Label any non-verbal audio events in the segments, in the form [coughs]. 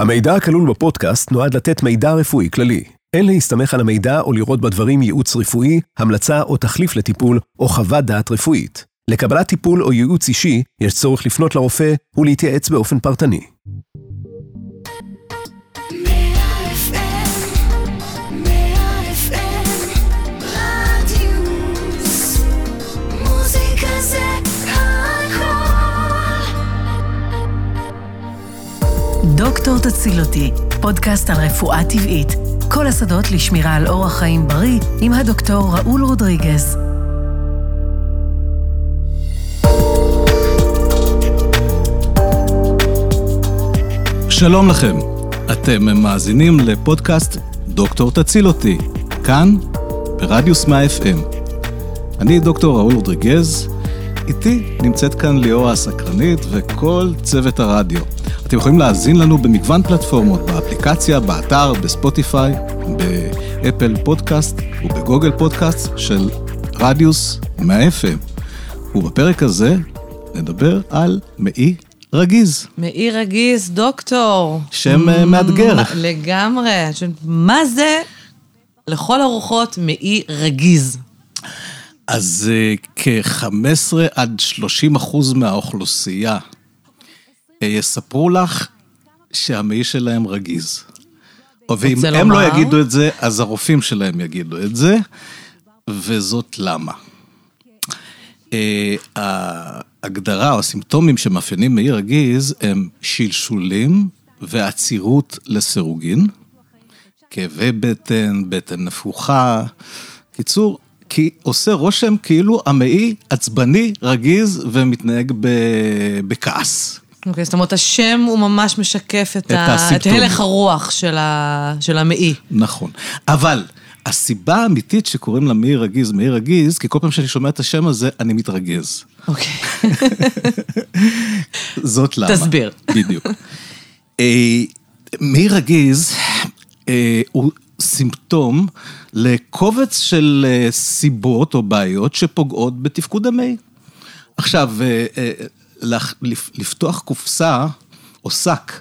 המידע הכלול בפודקאסט נועד לתת מידע רפואי כללי. אין להסתמך על המידע או לראות בדברים ייעוץ רפואי, המלצה או תחליף לטיפול, או חוות דעת רפואית. לקבלת טיפול או ייעוץ אישי, יש צורך לפנות לרופא ולהתייעץ באופן פרטני. דוקטור תציל אותי, פודקאסט על רפואה טבעית. כל השדות לשמירה על אורח חיים בריא עם הדוקטור ראול רודריגז. שלום לכם, אתם מאזינים לפודקאסט דוקטור תציל אותי, כאן ברדיוס 100 FM. אני דוקטור ראול רודריגז, איתי נמצאת כאן ליאורה הסקרנית וכל צוות הרדיו. אתם יכולים להאזין לנו במגוון פלטפורמות, באפליקציה, באתר, בספוטיפיי, באפל פודקאסט ובגוגל פודקאסט של רדיוס 100 FM. ובפרק הזה נדבר על מעי רגיז. מאיר רגיז, דוקטור. שם אה, מאתגר. לגמרי. מה זה לכל הרוחות מאי רגיז? אז אה, כ-15 עד 30 אחוז מהאוכלוסייה יספרו לך שהמעי שלהם רגיז. ואם הם לא לומר? יגידו את זה, אז הרופאים שלהם יגידו את זה, וזאת למה. אה, ההגדרה או הסימפטומים שמאפיינים מעי רגיז הם שלשולים ועצירות לסירוגין, כאבי בטן, בטן נפוחה. קיצור, כי עושה רושם כאילו המעי עצבני, רגיז ומתנהג ב- בכעס. אוקיי, זאת אומרת, השם הוא ממש משקף את, את ה... את. הלך הרוח של, ה... של המעי. נכון. אבל הסיבה האמיתית שקוראים לה מעי רגיז, מעי רגיז, כי כל פעם שאני שומע את השם הזה, אני מתרגז. אוקיי. [laughs] זאת למה. תסביר. בדיוק. אה, מעי רגיז אה, הוא סימפטום לקובץ של אה, סיבות או בעיות שפוגעות בתפקוד המעי. עכשיו, לפתוח קופסה או שק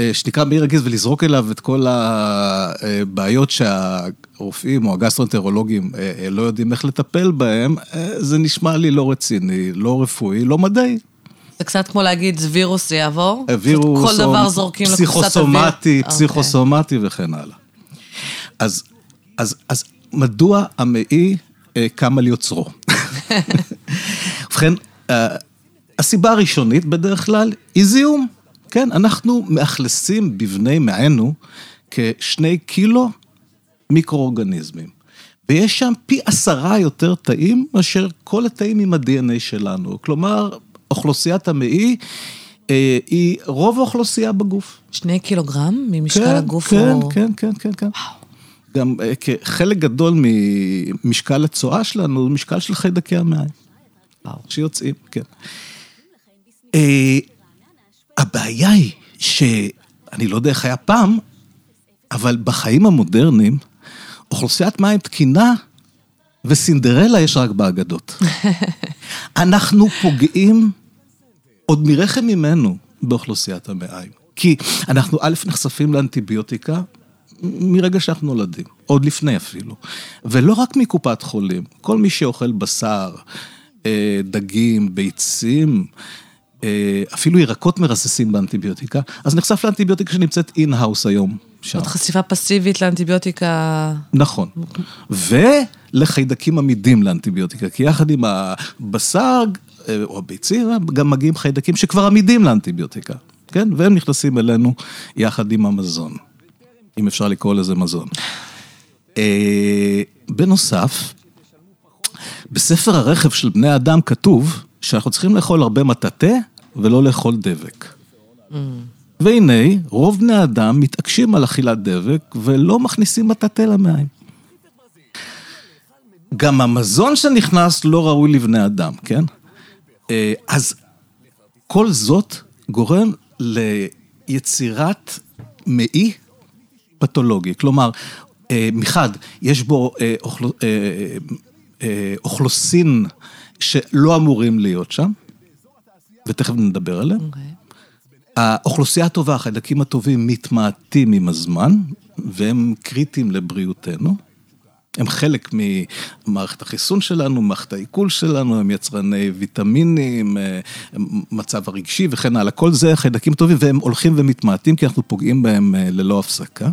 אה, שנקרא מעי רגיז ולזרוק אליו את כל הבעיות שהרופאים או הגסטרונטרולוגים אה, אה, לא יודעים איך לטפל בהם, אה, זה נשמע לי לא רציני, לא רפואי, לא מדעי. זה קצת כמו להגיד, וירוס זה יעבור? וירוס, כל דבר זורקים לקופסת אוויר? פסיכוסומטי, אוקיי. פסיכוסומטי וכן הלאה. אז, אז, אז מדוע המעי אה, קם על יוצרו? [laughs] ובכן, אה, הסיבה הראשונית בדרך כלל היא זיהום. כן, אנחנו מאכלסים בבני מענו כשני קילו מיקרואורגניזמים. ויש שם פי עשרה יותר תאים מאשר כל התאים עם ה-DNA שלנו. כלומר, אוכלוסיית המעי אה, היא רוב האוכלוסייה בגוף. שני קילוגרם ממשקל כן, הגוף כן, הוא... כן, כן, כן, כן. גם אה, כחלק גדול ממשקל הצואה שלנו, הוא משקל של חיידקי המעיים. שיוצאים, כן. אה, הבעיה היא שאני לא יודע איך היה פעם, אבל בחיים המודרניים, אוכלוסיית מים תקינה וסינדרלה יש רק באגדות. [laughs] אנחנו פוגעים עוד מרחם אמנו באוכלוסיית המעיים. כי אנחנו א', נחשפים לאנטיביוטיקה מרגע שאנחנו נולדים, עוד לפני אפילו. ולא רק מקופת חולים, כל מי שאוכל בשר, אה, דגים, ביצים, אפילו ירקות מרססים באנטיביוטיקה, אז נחשף לאנטיביוטיקה שנמצאת in-house היום. שם. זאת חשיפה פסיבית לאנטיביוטיקה... נכון. ולחיידקים עמידים לאנטיביוטיקה, כי יחד עם הבשר אה, או הביצים, גם מגיעים חיידקים שכבר עמידים לאנטיביוטיקה, כן? והם נכנסים אלינו יחד עם המזון, אם אפשר לקרוא לזה מזון. אה, בנוסף, בספר הרכב של בני אדם כתוב שאנחנו צריכים לאכול הרבה מטאטא ולא לאכול דבק. והנה, רוב בני האדם מתעקשים על אכילת דבק ולא מכניסים מטאטא למים. גם המזון שנכנס לא ראוי לבני אדם, כן? אה, אז כל זאת גורם ליצירת מעי פתולוגי. כלומר, אה, מחד, יש בו אה, אוכלוסין שלא אמורים להיות שם, ותכף נדבר עליהם. אוקיי. האוכלוסייה הטובה, החיידקים הטובים מתמעטים עם הזמן, והם קריטיים לבריאותנו. הם חלק ממערכת החיסון שלנו, מערכת העיכול שלנו, הם יצרני ויטמינים, אה, מצב הרגשי וכן הלאה. כל זה חיידקים טובים והם הולכים ומתמעטים כי אנחנו פוגעים בהם אה, ללא הפסקה.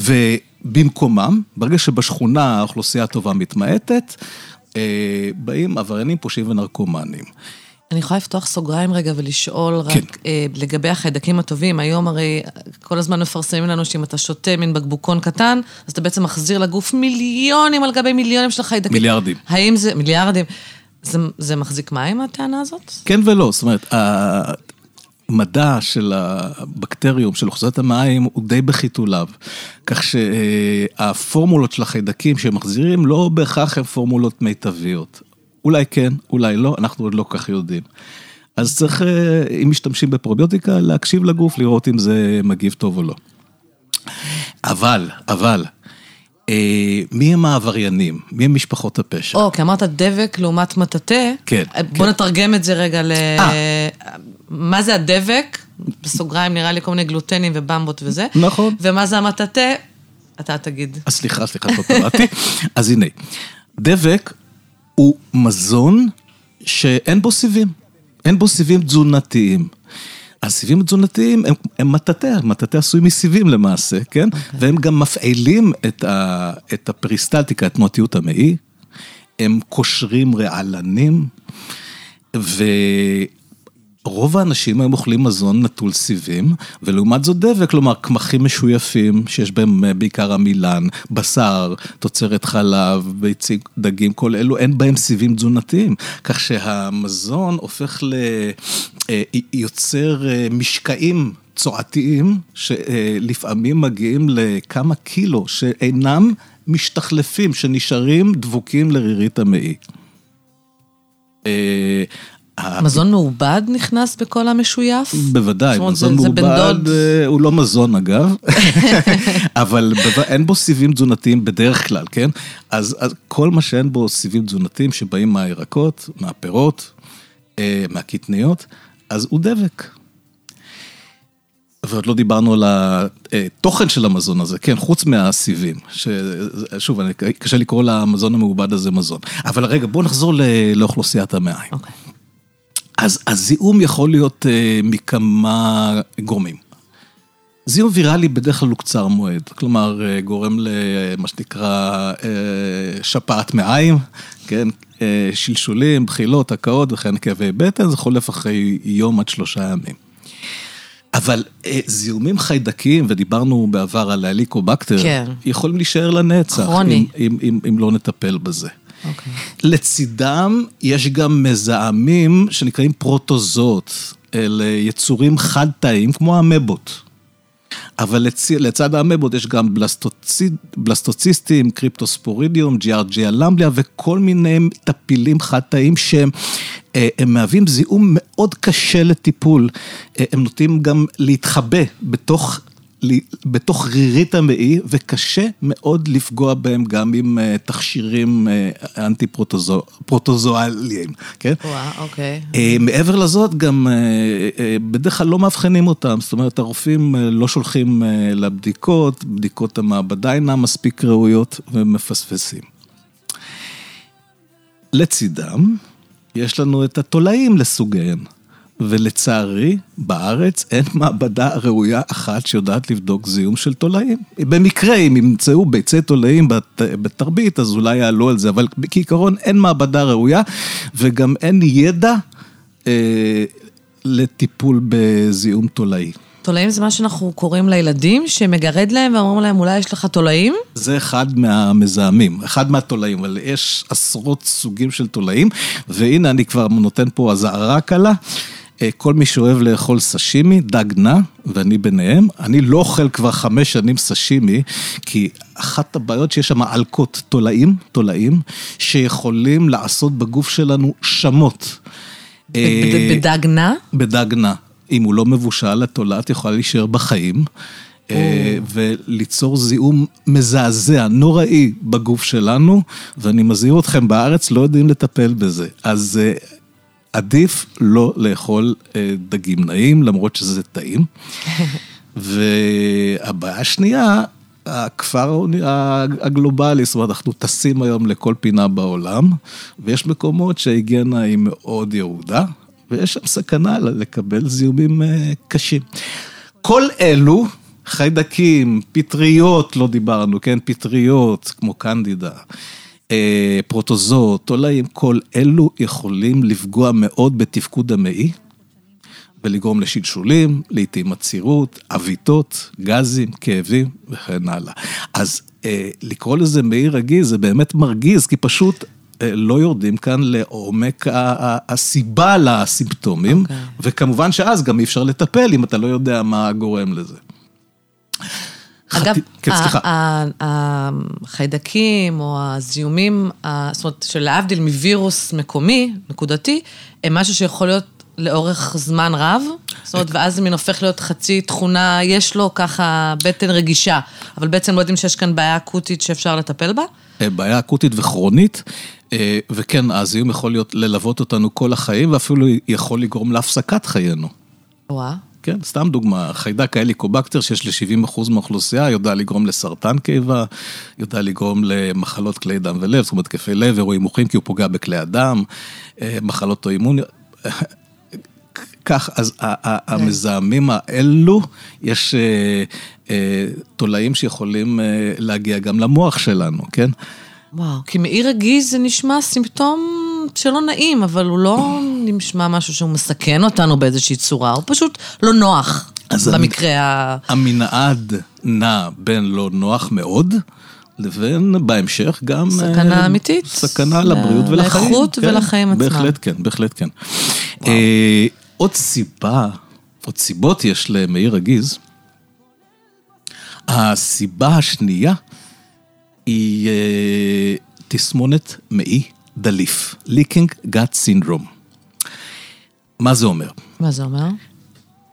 ובמקומם, ברגע שבשכונה האוכלוסייה הטובה מתמעטת, אה, באים עבריינים, פושעים ונרקומנים. אני יכולה לפתוח סוגריים רגע ולשאול כן. רק אה, לגבי החיידקים הטובים. היום הרי כל הזמן מפרסמים לנו שאם אתה שותה מין בקבוקון קטן, אז אתה בעצם מחזיר לגוף מיליונים על גבי מיליונים של החיידקים. מיליארדים. האם זה, מיליארדים. זה, זה מחזיק מים, הטענה הזאת? כן ולא, זאת אומרת, המדע של הבקטריום, של אוכלוסיית המים, הוא די בחיתוליו. כך שהפורמולות של החיידקים שהם מחזירים, לא בהכרח הן פורמולות מיטביות. אולי כן, אולי לא, אנחנו עוד לא כל כך יודעים. אז צריך, אה, אם משתמשים בפרוביוטיקה, להקשיב לגוף, לראות אם זה מגיב טוב או לא. אבל, אבל, אה, מי הם העבריינים? מי הם משפחות הפשע? או, כי אמרת דבק לעומת מטאטא. כן, בוא כן. נתרגם את זה רגע ל... אה. מה זה הדבק? בסוגריים נראה לי כל מיני גלוטנים ובמבות וזה. נכון. ומה זה המטאטא? אתה תגיד. סליחה, סליחה, לא קראתי. [laughs] אז הנה, דבק הוא מזון שאין בו סיבים. אין בו סיבים תזונתיים. הסיבים התזונתיים הם, הם מטאטא, מטאטא עשוי מסיבים למעשה, כן? Okay. והם גם מפעילים את, ה, את הפריסטלטיקה, את תנועתיות המעי, הם קושרים רעלנים, ורוב האנשים היום אוכלים מזון נטול סיבים, ולעומת זאת דבק, כלומר קמחים משויפים, שיש בהם אה, בעיקר עמילן, בשר, תוצרת חלב, ביצים, דגים, כל אלו, אין בהם סיבים תזונתיים. כך שהמזון הופך ל... אה, יוצר אה, משקעים צועתיים, שלפעמים מגיעים לכמה קילו, שאינם משתחלפים, שנשארים דבוקים לרירית המעי. אה, מזון מעובד נכנס בכל המשויף? בוודאי, מזון מעובד. אה, הוא לא מזון אגב, [laughs] אבל אין בו סיבים תזונתיים בדרך כלל, כן? אז, אז כל מה שאין בו סיבים תזונתיים שבאים מהירקות, מהפירות, אה, מהקטניות, אז הוא דבק. ועוד לא דיברנו על התוכן של המזון הזה, כן, חוץ מהסיבים, ששוב, אני- קשה לקרוא למזון המעובד הזה מזון. אבל רגע, בואו נחזור לאוכלוסיית המעיים. אוקיי. אז הזיהום יכול להיות אה, מכמה גורמים. זיהום ויראלי בדרך כלל הוא קצר מועד, כלומר אה, גורם למה שנקרא אה, שפעת מעיים, כן, שלשולים, בחילות, הקאות וכן כאבי בטן, זה חולף אחרי יום עד שלושה ימים. אבל זיהומים חיידקיים, ודיברנו בעבר על ההליקובקטר, כן. יכולים להישאר לנצח, כרוני. אם, אם, אם, אם לא נטפל בזה. אוקיי. לצידם יש גם מזהמים שנקראים פרוטוזות, אלה יצורים חד-תאיים כמו המבות. אבל לצ... לצד האמבות יש גם בלסטוצי... בלסטוציסטים, קריפטוספורידיום, ג'יארג'יה למבליה וכל מיני טפילים חד-תאיים שהם אה, הם מהווים זיהום מאוד קשה לטיפול. אה, הם נוטים גם להתחבא בתוך... בתוך רירית המעי, וקשה מאוד לפגוע בהם גם עם אה, תכשירים אה, אנטי-פרוטוזואליים, כן? וואה, אוקיי. אה, מעבר לזאת, גם בדרך כלל לא מאבחנים אותם, זאת אומרת, הרופאים לא שולחים לבדיקות, בדיקות המעבדה אינן מספיק ראויות ומפספסים. לצידם, יש לנו את התולעים לסוגיהם, ולצערי, בארץ אין מעבדה ראויה אחת שיודעת לבדוק זיהום של תולעים. במקרה, אם ימצאו ביצי תולעים בת- בתרבית, אז אולי יעלו על זה, אבל כעיקרון אין מעבדה ראויה, וגם אין ידע אה, לטיפול בזיהום תולעי. תולעים זה מה שאנחנו קוראים לילדים, שמגרד להם ואומרים להם, אולי יש לך תולעים? זה אחד מהמזהמים, אחד מהתולעים, אבל יש עשרות סוגים של תולעים, והנה אני כבר נותן פה אזהרה קלה. אה, כל מי שאוהב לאכול סשימי, דג נע, ואני ביניהם, אני לא אוכל כבר חמש שנים סשימי, כי אחת הבעיות שיש שם עלקות תולעים, תולעים, שיכולים לעשות בגוף שלנו שמות. בדג נע? בדג נע. אם הוא לא מבושל, התולעת יכולה להישאר בחיים. אה, וליצור זיהום מזעזע, נוראי בגוף שלנו, ואני מזהיר אתכם, בארץ לא יודעים לטפל בזה. אז אה, עדיף לא לאכול אה, דגים נעים, למרות שזה טעים. [laughs] והבעיה השנייה, הכפר הגלובלי, זאת אומרת, אנחנו טסים היום לכל פינה בעולם, ויש מקומות שההיגיינה היא מאוד ירודה, ויש שם סכנה לקבל זיהומים אה, קשים. כל אלו, חיידקים, פטריות, לא דיברנו, כן? פטריות, כמו קנדידה, אה, פרוטוזות, תולעים, כל אלו יכולים לפגוע מאוד בתפקוד המעי. ולגרום לשלשולים, לעיתים עצירות, עוויתות, גזים, כאבים וכן הלאה. אז אה, לקרוא לזה מעי רגיז זה באמת מרגיז, כי פשוט אה, לא יורדים כאן לעומק הסיבה לסימפטומים, אוקיי. וכמובן שאז גם אי אפשר לטפל אם אתה לא יודע מה גורם לזה. אגב, כן, החיידקים או הזיהומים, זאת אומרת, שלהבדיל מווירוס מקומי, נקודתי, הם משהו שיכול להיות לאורך זמן רב, זאת אומרת, ואז זה מין הופך להיות חצי תכונה, יש לו ככה בטן רגישה, אבל בעצם לא יודעים שיש כאן בעיה אקוטית שאפשר לטפל בה? אה, בעיה אקוטית וכרונית, אה, וכן, הזיהום יכול להיות ללוות אותנו כל החיים, ואפילו יכול לגרום להפסקת חיינו. וואה. כן, סתם דוגמה, חיידק ההליקובקטר שיש ל-70% מהאוכלוסייה, יודע לגרום לסרטן קיבה, יודע לגרום למחלות כלי דם ולב, זאת אומרת, התקפי לב, אירועים מוחים, כי הוא פוגע בכלי הדם, אה, מחלות אוטואימוניות. [laughs] כך, אז המזהמים האלו, יש אה, אה, תולעים שיכולים להגיע גם למוח שלנו, כן? וואו, כי מעי רגיז זה נשמע סימפטום שלא נעים, אבל הוא לא נשמע משהו שהוא מסכן אותנו באיזושהי צורה, הוא פשוט לא נוח, במקרה ה... המנעד נע בין לא נוח מאוד, לבין בהמשך גם... סכנה אה, אמיתית. סכנה לבריאות ולחיים. לאיכות כן, ולחיים עצמם. בהחלט כן, בהחלט כן. אה, עוד סיבה, עוד סיבות יש למעי רגיז. הסיבה השנייה היא אה, תסמונת מעי דליף, leaking gut syndrome. מה זה אומר? מה זה אומר?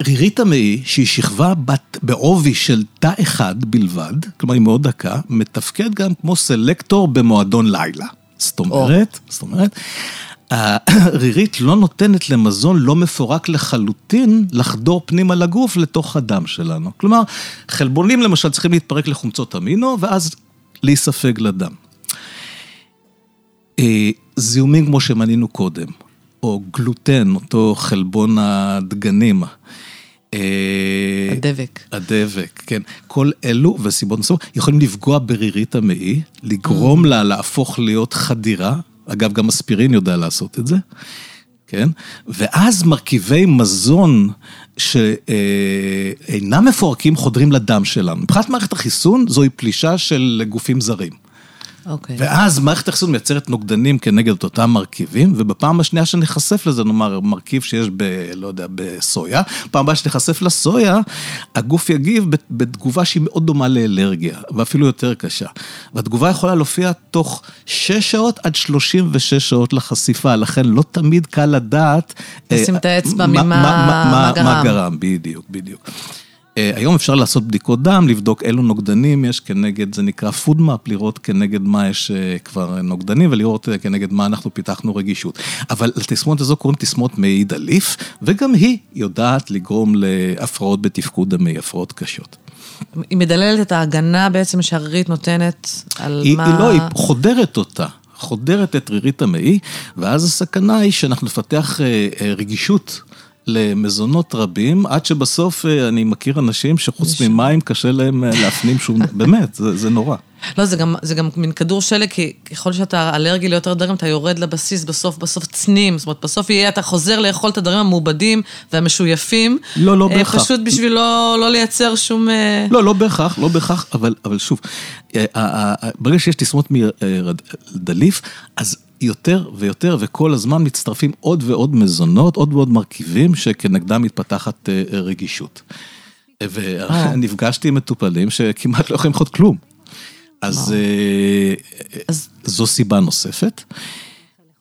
רירית המעי, שהיא שכבה בת, בעובי של תא אחד בלבד, כלומר היא מאוד דקה, מתפקד גם כמו סלקטור במועדון לילה. זאת אומרת, זאת אומרת, הרירית [coughs] לא נותנת למזון לא מפורק לחלוטין לחדור פנימה לגוף לתוך הדם שלנו. כלומר, חלבונים למשל צריכים להתפרק לחומצות אמינו, ואז להיספג לדם. אה, זיהומים כמו שמנינו קודם, או גלוטן, אותו חלבון הדגנים. אה, הדבק. הדבק, כן. כל אלו וסיבות נוספות יכולים לפגוע ברירית המעי, לגרום לה להפוך להיות חדירה, אגב, גם אספירין יודע לעשות את זה, כן? ואז מרכיבי מזון שאינם מפורקים חודרים לדם שלנו. מבחינת מערכת החיסון, זוהי פלישה של גופים זרים. אוקיי. ואז מערכת החיסון מייצרת נוגדנים כנגד אותם מרכיבים, ובפעם השנייה שנחשף לזה, נאמר, מרכיב שיש ב... לא יודע, בסויה, פעם הבאה שנחשף לסויה, הגוף יגיב בת- בתגובה שהיא מאוד דומה לאלרגיה, ואפילו יותר קשה. והתגובה יכולה להופיע תוך 6 שעות עד 36 שעות לחשיפה, לכן לא תמיד קל לדעת... לשים אה, את האצבע מה- ממה- מה- מה- מה מה גרם. גרם, בדיוק, בדיוק. אה, היום אפשר לעשות בדיקות דם, לבדוק אילו נוגדנים יש כנגד, זה נקרא FoodMap, לראות כנגד מה יש אה, כבר נוגדנים ולראות אה, כנגד מה אנחנו פיתחנו רגישות. אבל לתסמונת הזו קוראים תסמונת מעי דליף, וגם היא יודעת לגרום להפרעות בתפקוד המעי, הפרעות קשות. היא מדללת את ההגנה בעצם שהרירית נותנת על היא, מה... היא לא, היא חודרת אותה. חודרת את רירית המעי, ואז הסכנה היא שאנחנו נפתח רגישות למזונות רבים, עד שבסוף אה, אני מכיר אנשים שחוץ ממים קשה להם אה, להפנים שום... [laughs] באמת, זה, זה נורא. לא, זה גם, זה גם מין כדור שלג, כי ככל שאתה אלרגי ליותר דברים, אתה יורד לבסיס, בסוף, בסוף צנים. זאת אומרת, בסוף יהיה, אתה חוזר לאכול את הדברים המעובדים והמשויפים. לא, לא אה, בהכרח. פשוט בשביל לא, לא לייצר שום... לא, לא בהכרח, לא בהכרח, אבל, אבל שוב, ברגע שיש תסמונת מדליף, אז יותר ויותר וכל הזמן מצטרפים עוד ועוד מזונות, עוד ועוד מרכיבים שכנגדם מתפתחת אה, אה, [laughs] רגישות. אה, ונפגשתי עם מטופלים שכמעט לא יכולים לאכול כלום. אז, אה, אז- זו סיבה נוספת.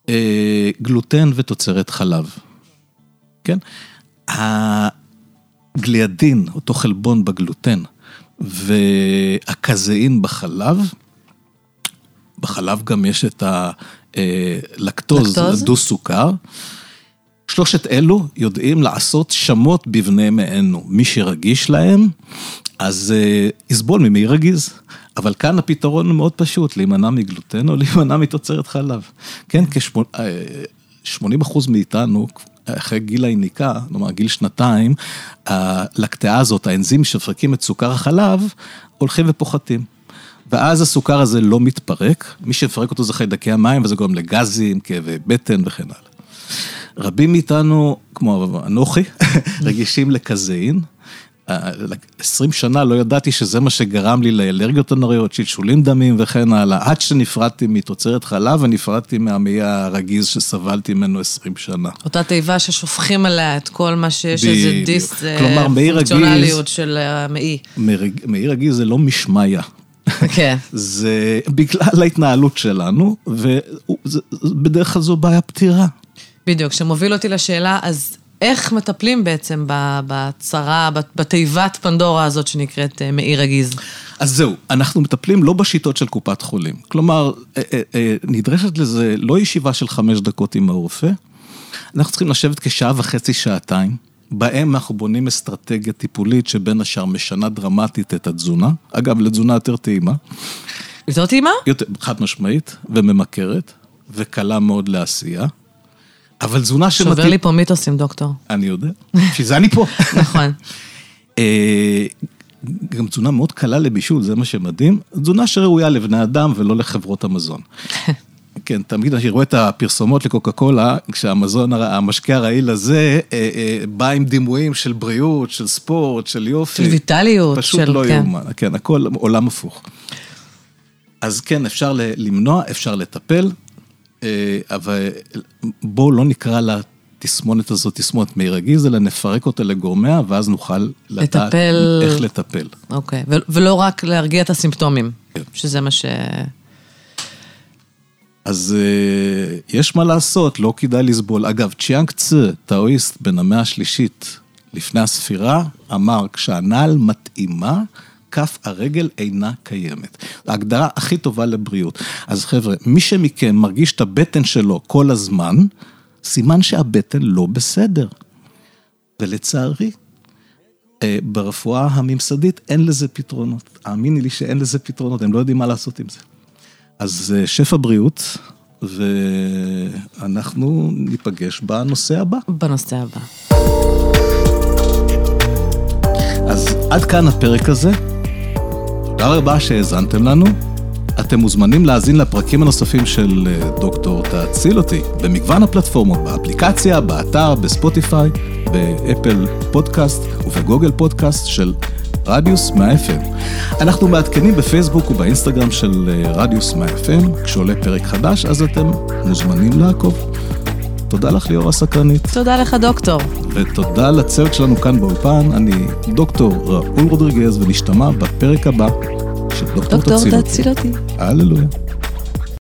אה, גלוטן ותוצרת חלב, כן? הגליאדין, אותו חלבון בגלוטן, והקזאין בחלב, בחלב גם יש את הלקטוז, לקטוז? הדו סוכר. שלושת אלו יודעים לעשות שמות בבני מענו. מי שרגיש להם, אז אה, יסבול ממעי רגיז. אבל כאן הפתרון הוא מאוד פשוט, להימנע מגלוטן או להימנע מתוצרת חלב. כן, כ-80 אחוז מאיתנו, אחרי גיל היניקה, כלומר גיל שנתיים, הלקטאה הזאת, האנזים שמפרקים את סוכר החלב, הולכים ופוחתים. ואז הסוכר הזה לא מתפרק, מי שמפרק אותו זה חיידקי המים, וזה גורם לגזים, כאבי בטן וכן הלאה. רבים מאיתנו, כמו אנוכי, [laughs] רגישים לקזאין. עשרים שנה לא ידעתי שזה מה שגרם לי לאלרגיות הנוראיות, שלשולים דמים וכן הלאה, עד שנפרדתי מתוצרת חלב ונפרדתי מהמעי הרגיז שסבלתי ממנו עשרים שנה. אותה תיבה ששופכים עליה את כל מה שיש. איזה דיס, אה, כלומר, פונקציונליות של המעי. מרג- מעי רגיז זה לא משמעיה. כן. זה בגלל ההתנהלות שלנו, ובדרך כלל זו בעיה פתירה. בדיוק, שמוביל אותי לשאלה, אז איך מטפלים בעצם בצרה, בתיבת פנדורה הזאת שנקראת אה, מעי רגיז? אז זהו, אנחנו מטפלים לא בשיטות של קופת חולים. כלומר, אה, אה, נדרשת לזה לא ישיבה של חמש דקות עם הרופא, אנחנו צריכים לשבת כשעה וחצי, שעתיים, בהם אנחנו בונים אסטרטגיה טיפולית שבין השאר משנה דרמטית את התזונה. אגב, לתזונה יותר טעימה, יותר טעימה? יותר, חד משמעית, וממכרת, וקלה מאוד לעשייה. אבל תזונה שמתאים... שובר לי פה מיתוסים, דוקטור. אני יודע, [laughs] בשביל זה אני פה. נכון. [laughs] אה, גם תזונה מאוד קלה לבישול, זה מה שמדהים. תזונה שראויה לבני אדם ולא לחברות המזון. [laughs] כן, תמיד אני רואה את הפרסומות לקוקה קולה, כשהמזון, המשקה הרעיל הזה אה, אה, בא עם דימויים של בריאות, של ספורט, של יופי. של ויטליות, פשוט של- לא כן. יאומן, כן, הכל עולם הפוך. אז כן, אפשר למנוע, אפשר לטפל, אה, אבל בואו לא נקרא לתסמונת הזאת תסמונת מעי רגיז, אלא נפרק אותה לגורמיה, ואז נוכל לדעת לטפל. איך לטפל. אוקיי, ולא רק להרגיע את הסימפטומים, כן. שזה מה ש... אז אה, יש מה לעשות, לא כדאי לסבול. אגב, צ'יאנג צה, טאואיסט בן המאה השלישית, לפני הספירה, אמר, כשהנעל מתאימה, כף הרגל אינה קיימת. ההגדרה הכי טובה לבריאות. אז חבר'ה, מי שמכם מרגיש את הבטן שלו כל הזמן, סימן שהבטן לא בסדר. ולצערי, אה, ברפואה הממסדית אין לזה פתרונות. האמיני לי שאין לזה פתרונות, הם לא יודעים מה לעשות עם זה. אז אה, שפע בריאות, ואנחנו ניפגש בנושא הבא. בנושא הבא. אז עד כאן הפרק הזה. תודה רבה שהאזנתם לנו. אתם מוזמנים להאזין לפרקים הנוספים של אה, דוקטור תציל אותי במגוון הפלטפורמות, באפליקציה, באתר, בספוטיפיי, באפל פודקאסט ובגוגל פודקאסט של רדיוס 100 FM. אנחנו מעדכנים בפייסבוק ובאינסטגרם של אה, רדיוס 100 FM, כשעולה פרק חדש, אז אתם מוזמנים לעקוב. תודה לך ליאור הסקרנית. תודה לך, דוקטור. ותודה לצוות שלנו כאן באולפן, אני דוקטור ראול רודריגז, ונשתמע בפרק הבא של דוקטור דוקטור, תציל אותי. תציל אותי. הללויה.